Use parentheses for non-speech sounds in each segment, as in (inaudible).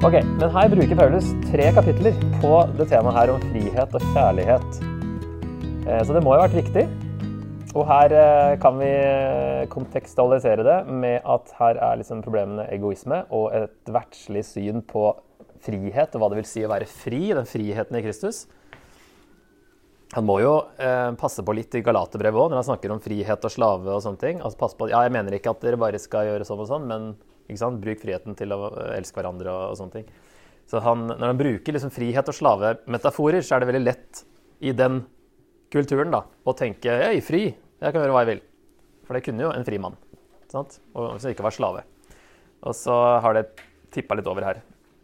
Ok, men her bruker Paulus tre kapitler på det temaet her om frihet og kjærlighet. Eh, Så det må jo ha vært viktig. Og her eh, kan vi kontekstualisere det med at her er liksom problemene egoisme og et verdslig syn på frihet, og hva det vil si å være fri, den friheten i Kristus. Han må jo eh, passe på litt i Galaterbrevet òg, når han snakker om frihet og slave og sånne ting. Altså, passe på, ja, jeg mener ikke at dere bare skal gjøre sånn og sånn, men? Bruk friheten til å elske hverandre og, og sånne ting. Så han, når han bruker liksom frihet og slave-metaforer, så er det veldig lett i den kulturen da, å tenke «Hei, fri, jeg kan gjøre hva jeg vil. For det kunne jo en fri mann, sant? og som ikke var slave. Og så har det tippa litt over her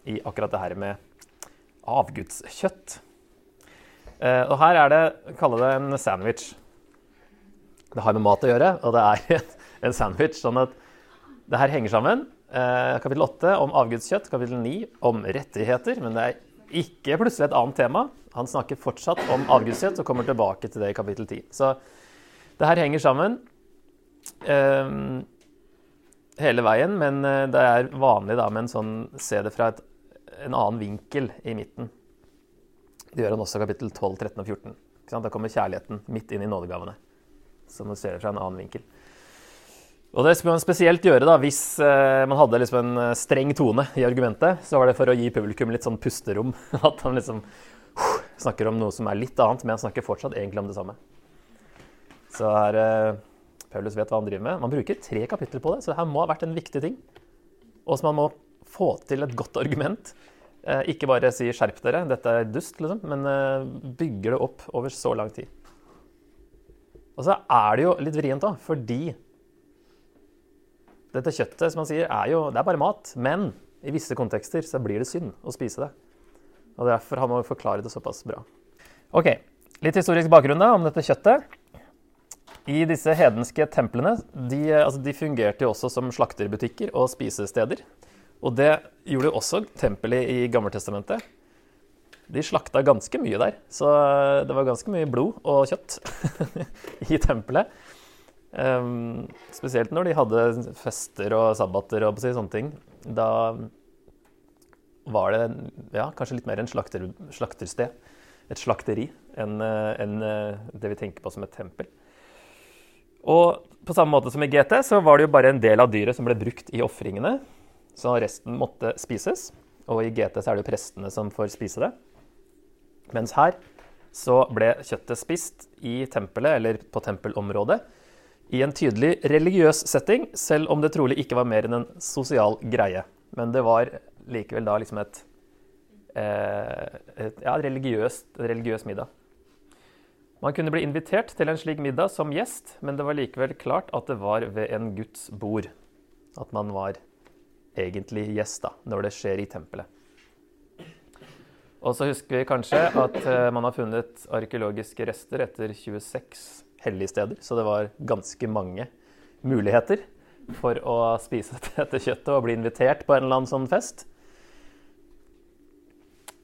i akkurat det her med avgudskjøtt. Eh, og her er det, kalle det en sandwich. Det har med mat å gjøre, og det er (laughs) en sandwich. Sånn at det her henger sammen. Eh, kapittel 8 om avgudskjøtt, kapittel 9 om rettigheter. Men det er ikke plutselig et annet tema. Han snakker fortsatt om avgudskjøtt og kommer tilbake til det i kapittel 10. Så det her henger sammen eh, hele veien, men eh, det er vanlig da med en sånn se det fra et, en annen vinkel i midten. Det gjør han også i kapittel 12, 13 og 14. Ikke sant? Da kommer kjærligheten midt inn i nådegavene. Så man ser det fra en annen vinkel. Og det skulle man spesielt gjøre da, hvis eh, man hadde liksom en eh, streng tone i argumentet. Så var det for å gi publikum litt sånn pusterom. (laughs) At han liksom uh, snakker om noe som er litt annet, men han snakker fortsatt egentlig om det samme. Så her eh, Paulus vet hva han driver med. Man bruker tre kapitler på det, så det her må ha vært en viktig ting. Og så man må få til et godt argument. Eh, ikke bare si 'skjerp dere, dette er dust', liksom, men bygger det opp over så lang tid. Og så er det jo litt vrient, da, fordi dette kjøttet som han sier, er jo det er bare mat. Men i visse kontekster så blir det synd å spise det. Og Derfor har man jo forklare det såpass bra. Ok, Litt historisk bakgrunn da, om dette kjøttet. I disse hedenske templene de, altså de fungerte jo også som slakterbutikker og spisesteder. Og det gjorde jo også tempelet i Gammeltestamentet. De slakta ganske mye der, så det var ganske mye blod og kjøtt (laughs) i tempelet. Um, spesielt når de hadde fester og sabbater og sånne ting. Da var det ja, kanskje litt mer en slakter, slaktersted, et slakteri, enn en, det vi tenker på som et tempel. Og på samme måte som i GT, så var det jo bare en del av dyret som ble brukt i ofringene. Så resten måtte spises. Og i GT så er det jo prestene som får spise det. Mens her så ble kjøttet spist i tempelet, eller på tempelområdet, i en tydelig religiøs setting, selv om det trolig ikke var mer enn en sosial greie. Men det var likevel da liksom et, eh, et ja, religiøst, religiøs middag. Man kunne bli invitert til en slik middag som gjest, men det var likevel klart at det var ved en Guds bord. At man var egentlig gjest da, når det skjer i tempelet. Og så husker vi kanskje at eh, man har funnet arkeologiske rester etter 26 hellige steder, så det var ganske mange muligheter for å spise (laughs) dette kjøttet og bli invitert på en eller annen sånn fest.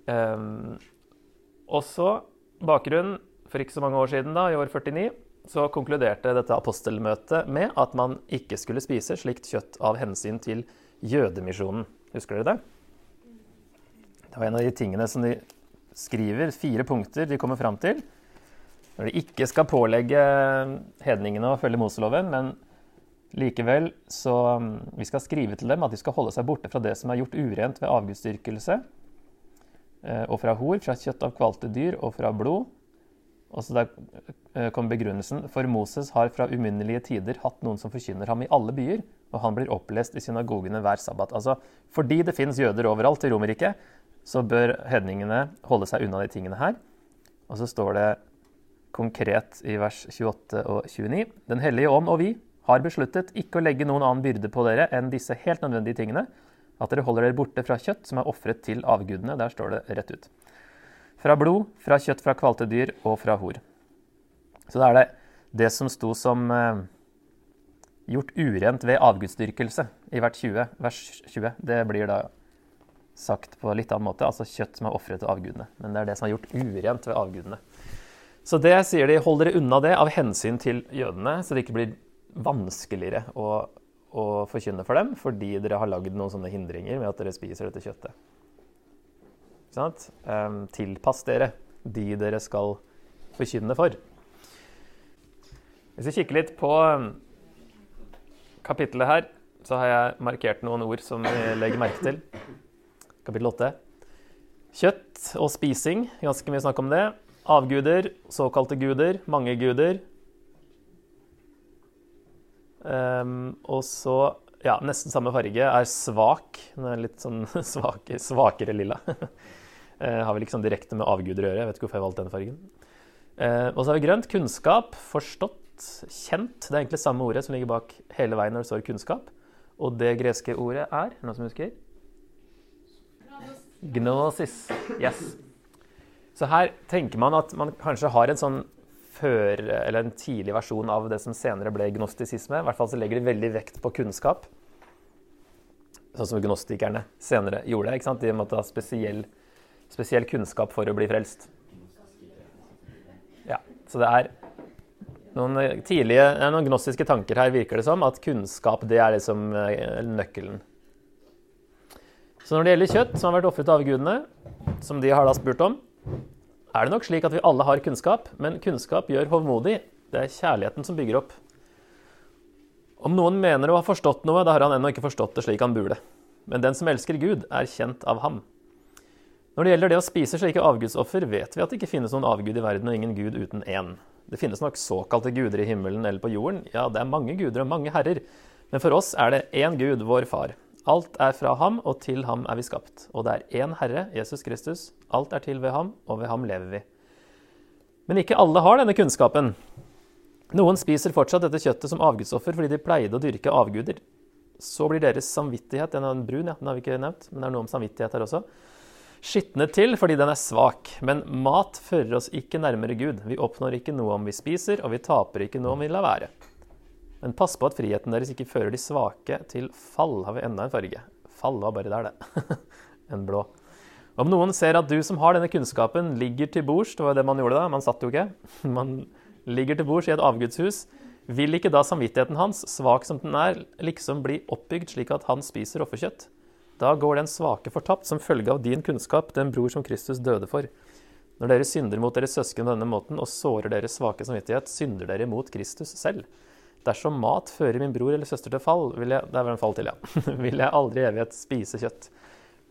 Um, og så bakgrunnen for ikke så mange år siden, da, i år 49, så konkluderte dette apostelmøtet med at man ikke skulle spise slikt kjøtt av hensyn til jødemisjonen. Husker dere det? Det var en av de tingene som de skriver, fire punkter de kommer fram til. Når de ikke skal pålegge hedningene å følge Moseloven, men likevel så um, Vi skal skrive til dem at de skal holde seg borte fra det som er gjort urent ved avgudsdyrkelse, eh, og fra hor, fra kjøtt av kvalte dyr og fra blod. Og så der kommer kom begrunnelsen. For Moses har fra uminnelige tider hatt noen som forkynner ham i alle byer, og han blir opplest i synagogene hver sabbat. Altså, fordi det fins jøder overalt i Romerriket, så bør hedningene holde seg unna de tingene her. Og så står det konkret i vers 28 og 29. Den hellige ånd og vi har besluttet ikke å legge noen annen byrde på dere enn disse helt nødvendige tingene. At dere holder dere borte fra kjøtt som er ofret til avgudene. Der står det rett ut. Fra blod, fra kjøtt fra kvalte dyr og fra hor. Så da er det det som sto som eh, gjort urent ved avgudsdyrkelse i hvert 20, vers 20. Det blir da sagt på litt annen måte, altså kjøtt som er ofret til avgudene. Men det er det som er gjort urent ved avgudene. Så det sier de, hold dere unna det av hensyn til jødene, så det ikke blir vanskeligere å, å forkynne for dem fordi dere har lagd noen sånne hindringer med at dere spiser dette kjøttet. Um, tilpass dere de dere skal forkynne for. Hvis vi kikker litt på kapittelet her, så har jeg markert noen ord som vi legger merke til. Kapittel 8. Kjøtt og spising, ganske mye snakk om det. Avguder, såkalte guder, mange guder. Um, og så ja, nesten samme farge er svak. Den er litt sånn (laughs) svak, svakere lilla. uh, (laughs) har vel ikke sånn direkte med avguder å gjøre. Jeg vet ikke hvorfor jeg valgte den fargen. Uh, og så har vi grønt. Kunnskap. Forstått. Kjent. Det er egentlig samme ordet som ligger bak hele veien når det står kunnskap. Og det greske ordet er Noen som husker? Gnosis. Yes. Så her tenker man at man kanskje har en sånn før, eller en tidlig versjon av det som senere ble gnostisisme. I hvert fall så legger de veldig vekt på kunnskap. Sånn som gnostikerne senere gjorde. ikke sant? De måtte ha spesiell, spesiell kunnskap for å bli frelst. Ja, Så det er noen tidlige, noen gnostiske tanker her, virker det som. At kunnskap det er liksom eh, nøkkelen. Så når det gjelder kjøtt som har vært ofret til avgudene, som de har da spurt om, er det nok slik at vi alle har kunnskap, men kunnskap gjør hovmodig. Det er kjærligheten som bygger opp. Om noen mener å ha forstått noe, da har han ennå ikke forstått det slik han burde. Men den som elsker Gud, er kjent av ham. Når det gjelder det å spise slike avgudsoffer, vet vi at det ikke finnes noen avgud i verden og ingen gud uten én. Det finnes nok såkalte guder i himmelen eller på jorden. Ja, det er mange guder og mange herrer. Men for oss er det én Gud, vår Far. Alt er fra ham, og til ham er vi skapt. Og det er én Herre, Jesus Kristus. Alt er til ved ham, og ved ham lever vi. Men ikke alle har denne kunnskapen. Noen spiser fortsatt dette kjøttet som avgudsoffer fordi de pleide å dyrke avguder. Så blir deres samvittighet Den er brun, ja, den har vi ikke nevnt, men det er noe om samvittighet her også. Skitnet til fordi den er svak. Men mat fører oss ikke nærmere Gud. Vi oppnår ikke noe om vi spiser, og vi taper ikke noe om vi lar være. Men pass på at friheten deres ikke fører de svake til fall. Har vi enda en farge? Fall var bare der, det. (laughs) en blå. Om noen ser at du som har denne kunnskapen, ligger til bords Det var jo det man gjorde da. Man satt jo ikke. (laughs) Man ligger til bords i et avgudshus. Vil ikke da samvittigheten hans, svak som den er, liksom bli oppbygd slik at han spiser offerkjøtt? Da går den svake fortapt som følge av din kunnskap, den bror som Kristus døde for. Når dere synder mot deres søsken på denne måten og sårer deres svake samvittighet, synder dere mot Kristus selv. Dersom mat fører min bror eller søster til fall, vil jeg, det er fall til, ja. (laughs) vil jeg aldri i evighet spise kjøtt.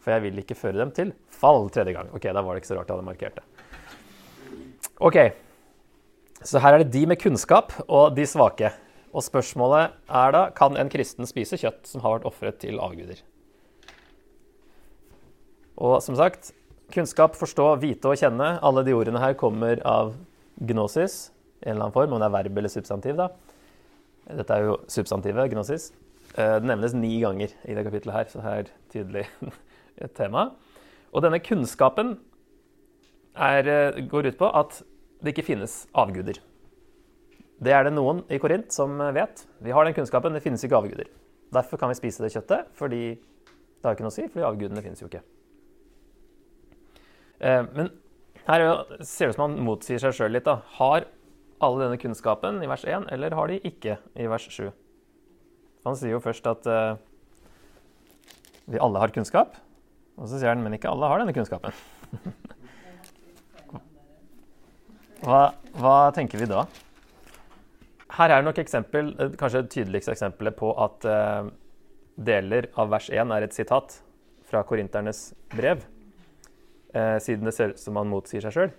For jeg vil ikke føre dem til fall tredje gang. Ok, da var det ikke så rart jeg hadde markert det. Ok, så her er det de med kunnskap og de svake. Og spørsmålet er da kan en kristen spise kjøtt som har vært ofret til avguder. Og som sagt, kunnskap, forstå, vite og kjenne. Alle de ordene her kommer av gnosis en eller annen form, om det er verb eller substantiv. da. Dette er jo substantivet, gnosis. Eh, det nevnes ni ganger i det kapitlet her, så her er tydelig (laughs) et tema. Og denne kunnskapen er, eh, går ut på at det ikke finnes avguder. Det er det noen i Korint som vet. Vi har den kunnskapen, det finnes ikke avguder. Derfor kan vi spise det kjøttet, fordi det har ikke noe å si, fordi avgudene finnes jo ikke. Eh, men her ser det ut som han motsier seg sjøl litt. da. Har alle denne kunnskapen i vers 1, eller har de ikke i vers 7? Han sier jo først at uh, vi alle har kunnskap, og så sier han men ikke alle har denne kunnskapen. (laughs) hva, hva, tenker vi da? Her er nok eksempel, eh, kanskje det tydeligste eksempelet på at uh, deler av vers 1 er et sitat fra korinternes brev, uh, siden det ser ut som han motsier seg sjøl.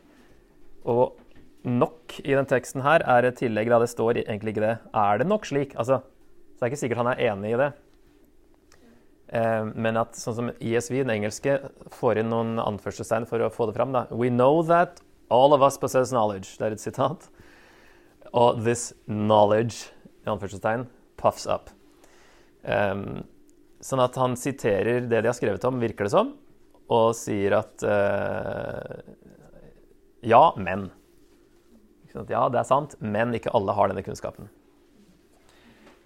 Og nok i den teksten her er et tillegg da det står egentlig ikke det. Er det nok slik? Altså, så det er ikke sikkert han er enig i det. Eh, men at sånn som ESV, den engelske, får inn noen anførselstegn for å få det fram. Da. We know that all of us possess knowledge. Det er et sitat. Og this knowledge, i anførselstegn, puffs up. Um, sånn at han siterer det de har skrevet om, virker det som, og sier at uh, Ja, men. Ja, det er sant, men ikke alle har denne kunnskapen.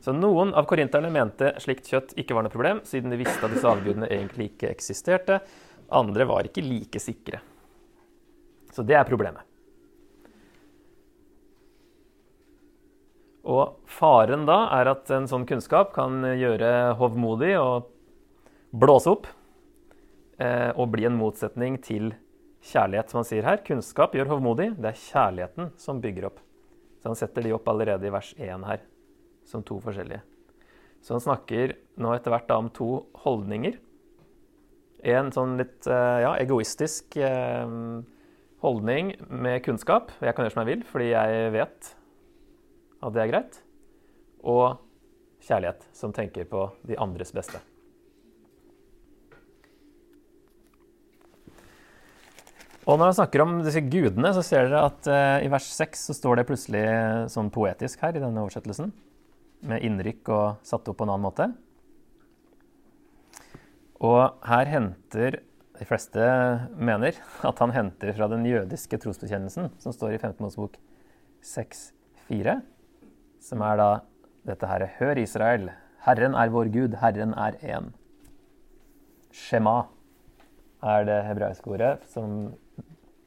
Så Noen av korinterne mente slikt kjøtt ikke var noe problem, siden de visste at disse avgudene egentlig ikke eksisterte. Andre var ikke like sikre. Så det er problemet. Og faren da er at en sånn kunnskap kan gjøre hovmodig og blåse opp. eh, og bli en motsetning til kjærlighet, som han sier her. Kunnskap gjør hovmodig. Det er kjærligheten som bygger opp. Så han setter de opp allerede i vers 1 her, som to forskjellige. Så han snakker nå etter hvert om to holdninger. En sånn litt eh, ja, egoistisk eh, holdning med kunnskap. Jeg kan gjøre som jeg vil fordi jeg vet at det er greit. Og kjærlighet, som tenker på de andres beste. Og når han snakker om disse gudene, så ser dere at uh, i vers 6 så står det plutselig sånn poetisk her i denne oversettelsen. Med innrykk og satt opp på en annen måte. Og her henter de fleste mener (laughs) at han henter fra den jødiske trosbekjennelsen, som står i 15. Mosebok 6,4, som er da dette her Hør, Israel. Herren er vår Gud, Herren er én. Shema er det hebraiske ordet som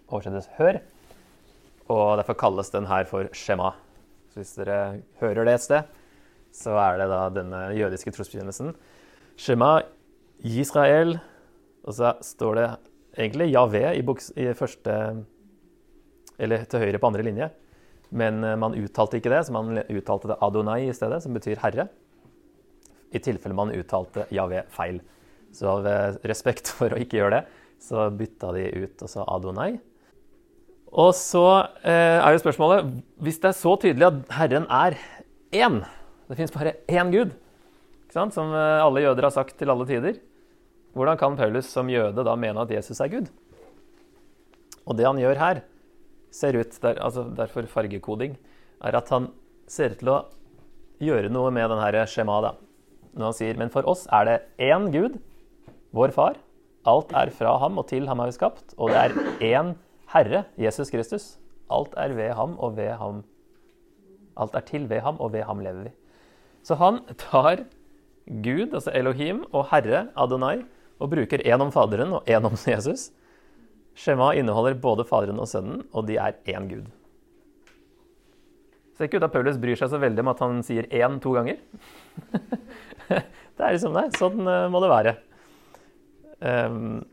oversettes 'hør'. Og derfor kalles den her for Shema. Så hvis dere hører det et sted, så er det da denne jødiske trosbekjennelsen. Shema Israel. Og så står det egentlig Javé i, i første Eller til høyre på andre linje. Men eh, man uttalte ikke det, så man uttalte det Adonai i stedet, som betyr herre. I tilfelle man uttalte Javé feil. Så av respekt (laughs) for å ikke gjøre det, så bytta de ut og sa Adonai. Og så eh, er jo spørsmålet Hvis det er så tydelig at Herren er én Det fins bare én Gud, som eh, alle jøder har sagt til alle tider. Hvordan kan Paulus som jøde da mene at Jesus er Gud? Og det han gjør her, ser ut der, altså Derfor fargekoding. Er at han ser ut til å gjøre noe med denne skjemaet. Når han sier Men for oss er det én Gud, vår Far. Alt er fra ham, og til ham er vi skapt. Og det er én Herre, Jesus Kristus. Alt er ved ham og ved ham Alt er til ved ham, og ved ham lever vi. Så han tar Gud, altså Elohim, og Herre, Adonai, og bruker én om Faderen og én om (laughs) Jesus. Shema inneholder både Faderen og Sønnen, og de er én Gud. Ser ikke ut at Paulus bryr seg så veldig om at han sier én to ganger. (laughs) det er liksom det. Sånn eh, må det være. Um,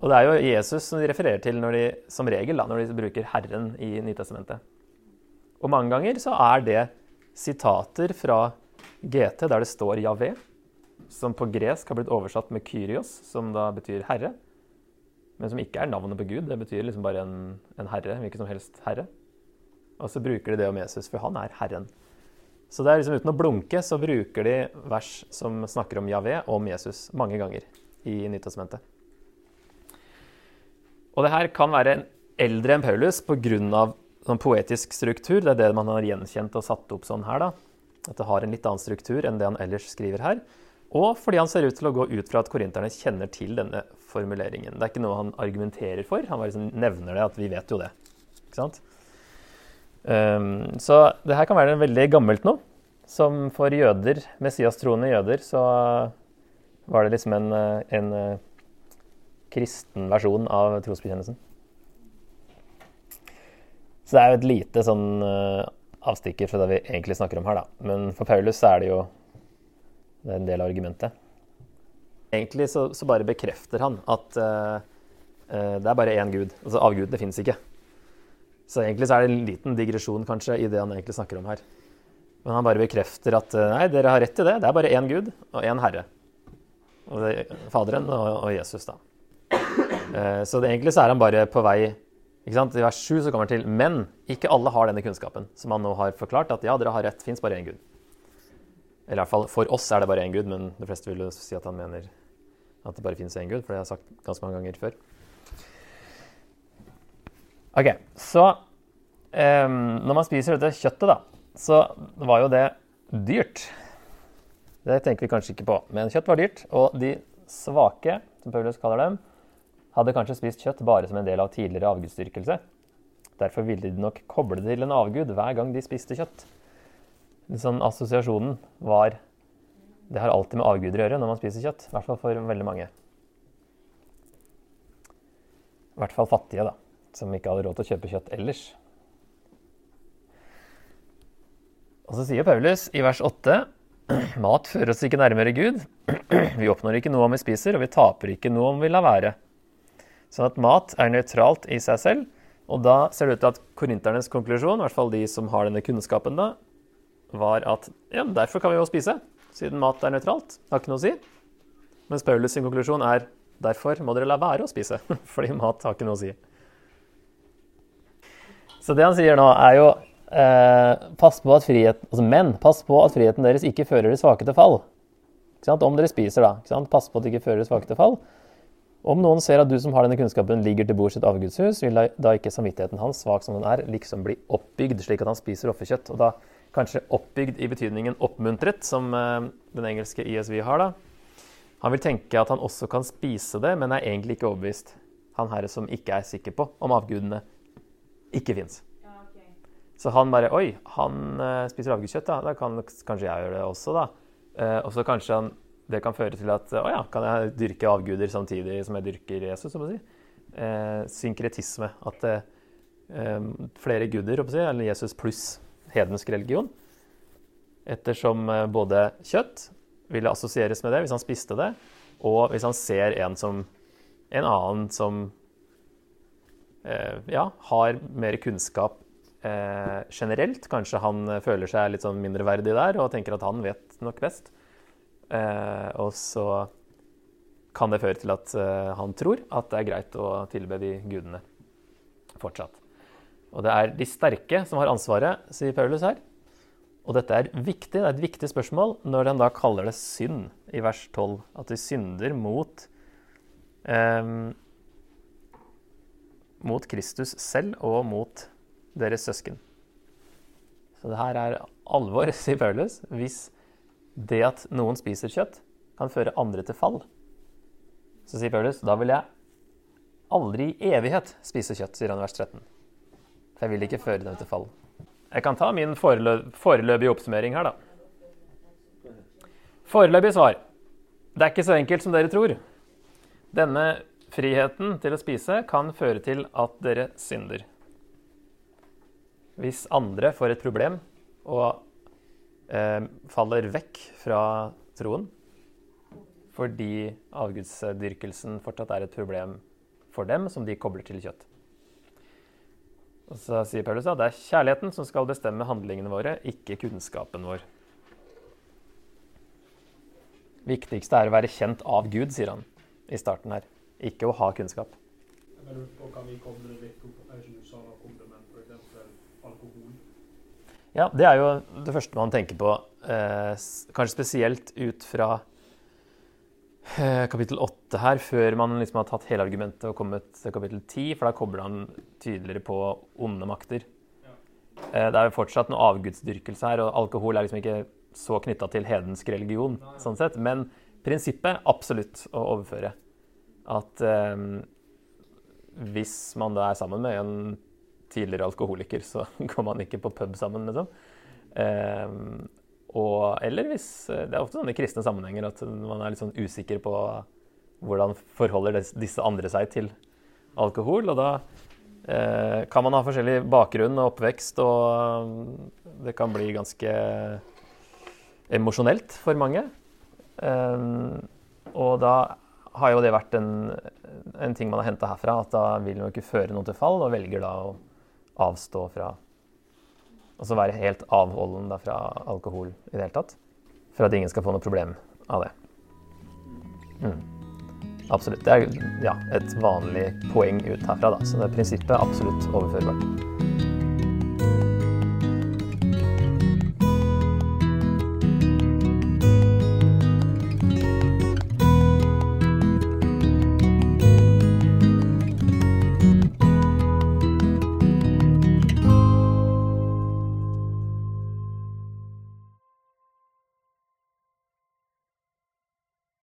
og det er jo Jesus som de refererer til de, som regel da, når de bruker Herren i Nytestamentet. Og mange ganger så er det sitater fra GT der det står Javé, som på gresk har blitt oversatt med Kyrios, som da betyr herre. Men som ikke er navnet på Gud. Det betyr liksom bare en, en herre, hvilken som helst herre. Og så bruker de det om Jesus, for han er Herren. Så det er liksom uten å blunke så bruker de vers som snakker om Javé om Jesus mange ganger i Nytestamentet. Og det her kan være eldre enn Paulus pga. sånn poetisk struktur. Det er det man har gjenkjent og satt opp sånn her. da. At det har en litt annen struktur enn det han ellers skriver her. Og fordi han ser ut til å gå ut fra at korinterne kjenner til denne formuleringen. Det er ikke noe han argumenterer for, han bare liksom nevner det, at vi vet jo det. Ikke sant? Um, så det her kan være veldig gammelt noe. Som for jøder, messiastroende jøder, så var det liksom en, en kristen versjon av trosbekjennelsen. Så det er jo et lite sånn uh, avstikker fra det vi egentlig snakker om her, da. Men for Paulus er det jo det er en del av argumentet. Egentlig så, så bare bekrefter han at uh, uh, det er bare én gud. Altså avgudene fins ikke. Så egentlig så er det en liten digresjon kanskje i det han egentlig snakker om her. Men han bare bekrefter at nei, dere har rett i det. Det er bare én gud og én herre. Og det, Faderen og, og Jesus, da. Eh, så det, egentlig så er han bare på vei ikke sant? I vers 7 så kommer han til Men ikke alle har denne kunnskapen, som han nå har forklart. At ja, dere har rett, fins bare én Gud. Eller i hvert fall for oss er det bare én Gud, men de fleste vil jo si at han mener at det bare fins én Gud, for det har jeg sagt ganske mange ganger før. Ok, så um, Når man spiser dette kjøttet, da, så var jo det dyrt. Det tenker vi kanskje ikke på, men kjøtt var dyrt. Og de svake, som Paulus kaller dem, hadde kanskje spist kjøtt bare som en del av tidligere avgudsdyrkelse. Derfor ville de nok koble det til en avgud hver gang de spiste kjøtt. Sånn assosiasjonen var Det har alltid med avguder å gjøre når man spiser kjøtt. I hvert fall for veldig mange. I hvert fall fattige, da. Som ikke hadde råd til å kjøpe kjøtt ellers. Og så sier Paulus i vers 8 mat fører oss ikke nærmere Gud. Vi oppnår ikke noe om vi spiser, og vi taper ikke noe om vi lar være. Sånn at mat er nøytralt i seg selv. Og da ser det ut til at korinternes konklusjon, i hvert fall de som har denne kunnskapen, da, var at ja, derfor kan vi jo spise, siden mat er nøytralt. Har ikke noe å si. Mens Paulus' sin konklusjon er derfor må dere la være å spise, (laughs) fordi mat har ikke noe å si. Så det han sier nå, er jo eh, pass på at frihet, altså Men pass på at friheten deres ikke fører de svake til fall. Om dere spiser, da. Pass på at det ikke fører de svake til fall. Om noen ser at du som har denne kunnskapen, ligger til bords i et avgudshus, vil da ikke samvittigheten hans, svak som den er, liksom bli oppbygd, slik at han spiser offerkjøtt. Og da kanskje oppbygd i betydningen oppmuntret, som eh, den engelske ISV har. da. Han vil tenke at han også kan spise det, men er egentlig ikke overbevist. Han herre som ikke er sikker på om avgudene ikke fins. Så han bare Oi, han uh, spiser avgudskjøtt, da. Da kan kanskje jeg gjøre det også, da. Uh, og så kanskje han, det kan føre til at Å ja, kan jeg dyrke avguder samtidig som jeg dyrker Jesus, så å si. eh, synkretisme. At flere guder, si, eller Jesus pluss hedensk religion. Ettersom både kjøtt ville assosieres med det hvis han spiste det, og hvis han ser en, som, en annen som eh, ja, har mer kunnskap eh, generelt. Kanskje han føler seg litt sånn mindreverdig der og tenker at han vet nok best. Eh, og så kan det føre til at eh, han tror at det er greit å tilbe de gudene fortsatt. Og det er de sterke som har ansvaret, sier Paulus her. Og dette er viktig, det er et viktig spørsmål når han da kaller det synd i vers 12. At de synder mot, eh, mot Kristus selv og mot deres søsken. Så det her er alvor, (laughs) sier Paulus. Hvis det at noen spiser kjøtt, kan føre andre til fall, så sier Paulus da vil jeg aldri i evighet spise kjøtt, sier han i vers 13. For jeg vil ikke føre dem til fall. Jeg kan ta min foreløpige oppsummering her, da. Foreløpig svar. Det er ikke så enkelt som dere tror. Denne friheten til å spise kan føre til at dere synder. Hvis andre får et problem og eh, faller vekk fra troen fordi avgudsdyrkelsen fortsatt er et problem for dem som de kobler til kjøtt. Og så sier Paulus at det er kjærligheten som skal bestemme handlingene våre, ikke kunnskapen vår. Viktigste er å være kjent av Gud, sier han i starten her. Ikke å ha kunnskap. Ja, det er jo det første man tenker på. Eh, kanskje spesielt ut fra Eh, kapittel 8 her, før man liksom har tatt hele argumentet og kommet til kapittel 10, for da kobler han tydeligere på onde makter. Ja. Eh, det er jo fortsatt noe avgudsdyrkelse her, og alkohol er liksom ikke så knytta til hedensk religion, Nei. sånn sett. Men prinsippet absolutt å overføre. At eh, hvis man da er sammen med en tidligere alkoholiker, så (laughs) går man ikke på pub sammen, liksom. Eh, og, eller hvis eh, Det er ofte sånne kristne sammenhenger at man er litt sånn usikker på hvordan forholder disse andre seg til alkohol. Og da eh, kan man ha forskjellig bakgrunn og oppvekst, og det kan bli ganske emosjonelt for mange. Um, og da har jo det vært en, en ting man har henta herfra, at da vil man ikke føre noen til fall, og velger da å avstå fra og være helt avholden da, fra alkohol i det hele tatt. For at ingen skal få noe problem av det. Mm. Absolutt. Det er ja, et vanlig poeng ut herfra, da. Så det er prinsippet absolutt overførbart.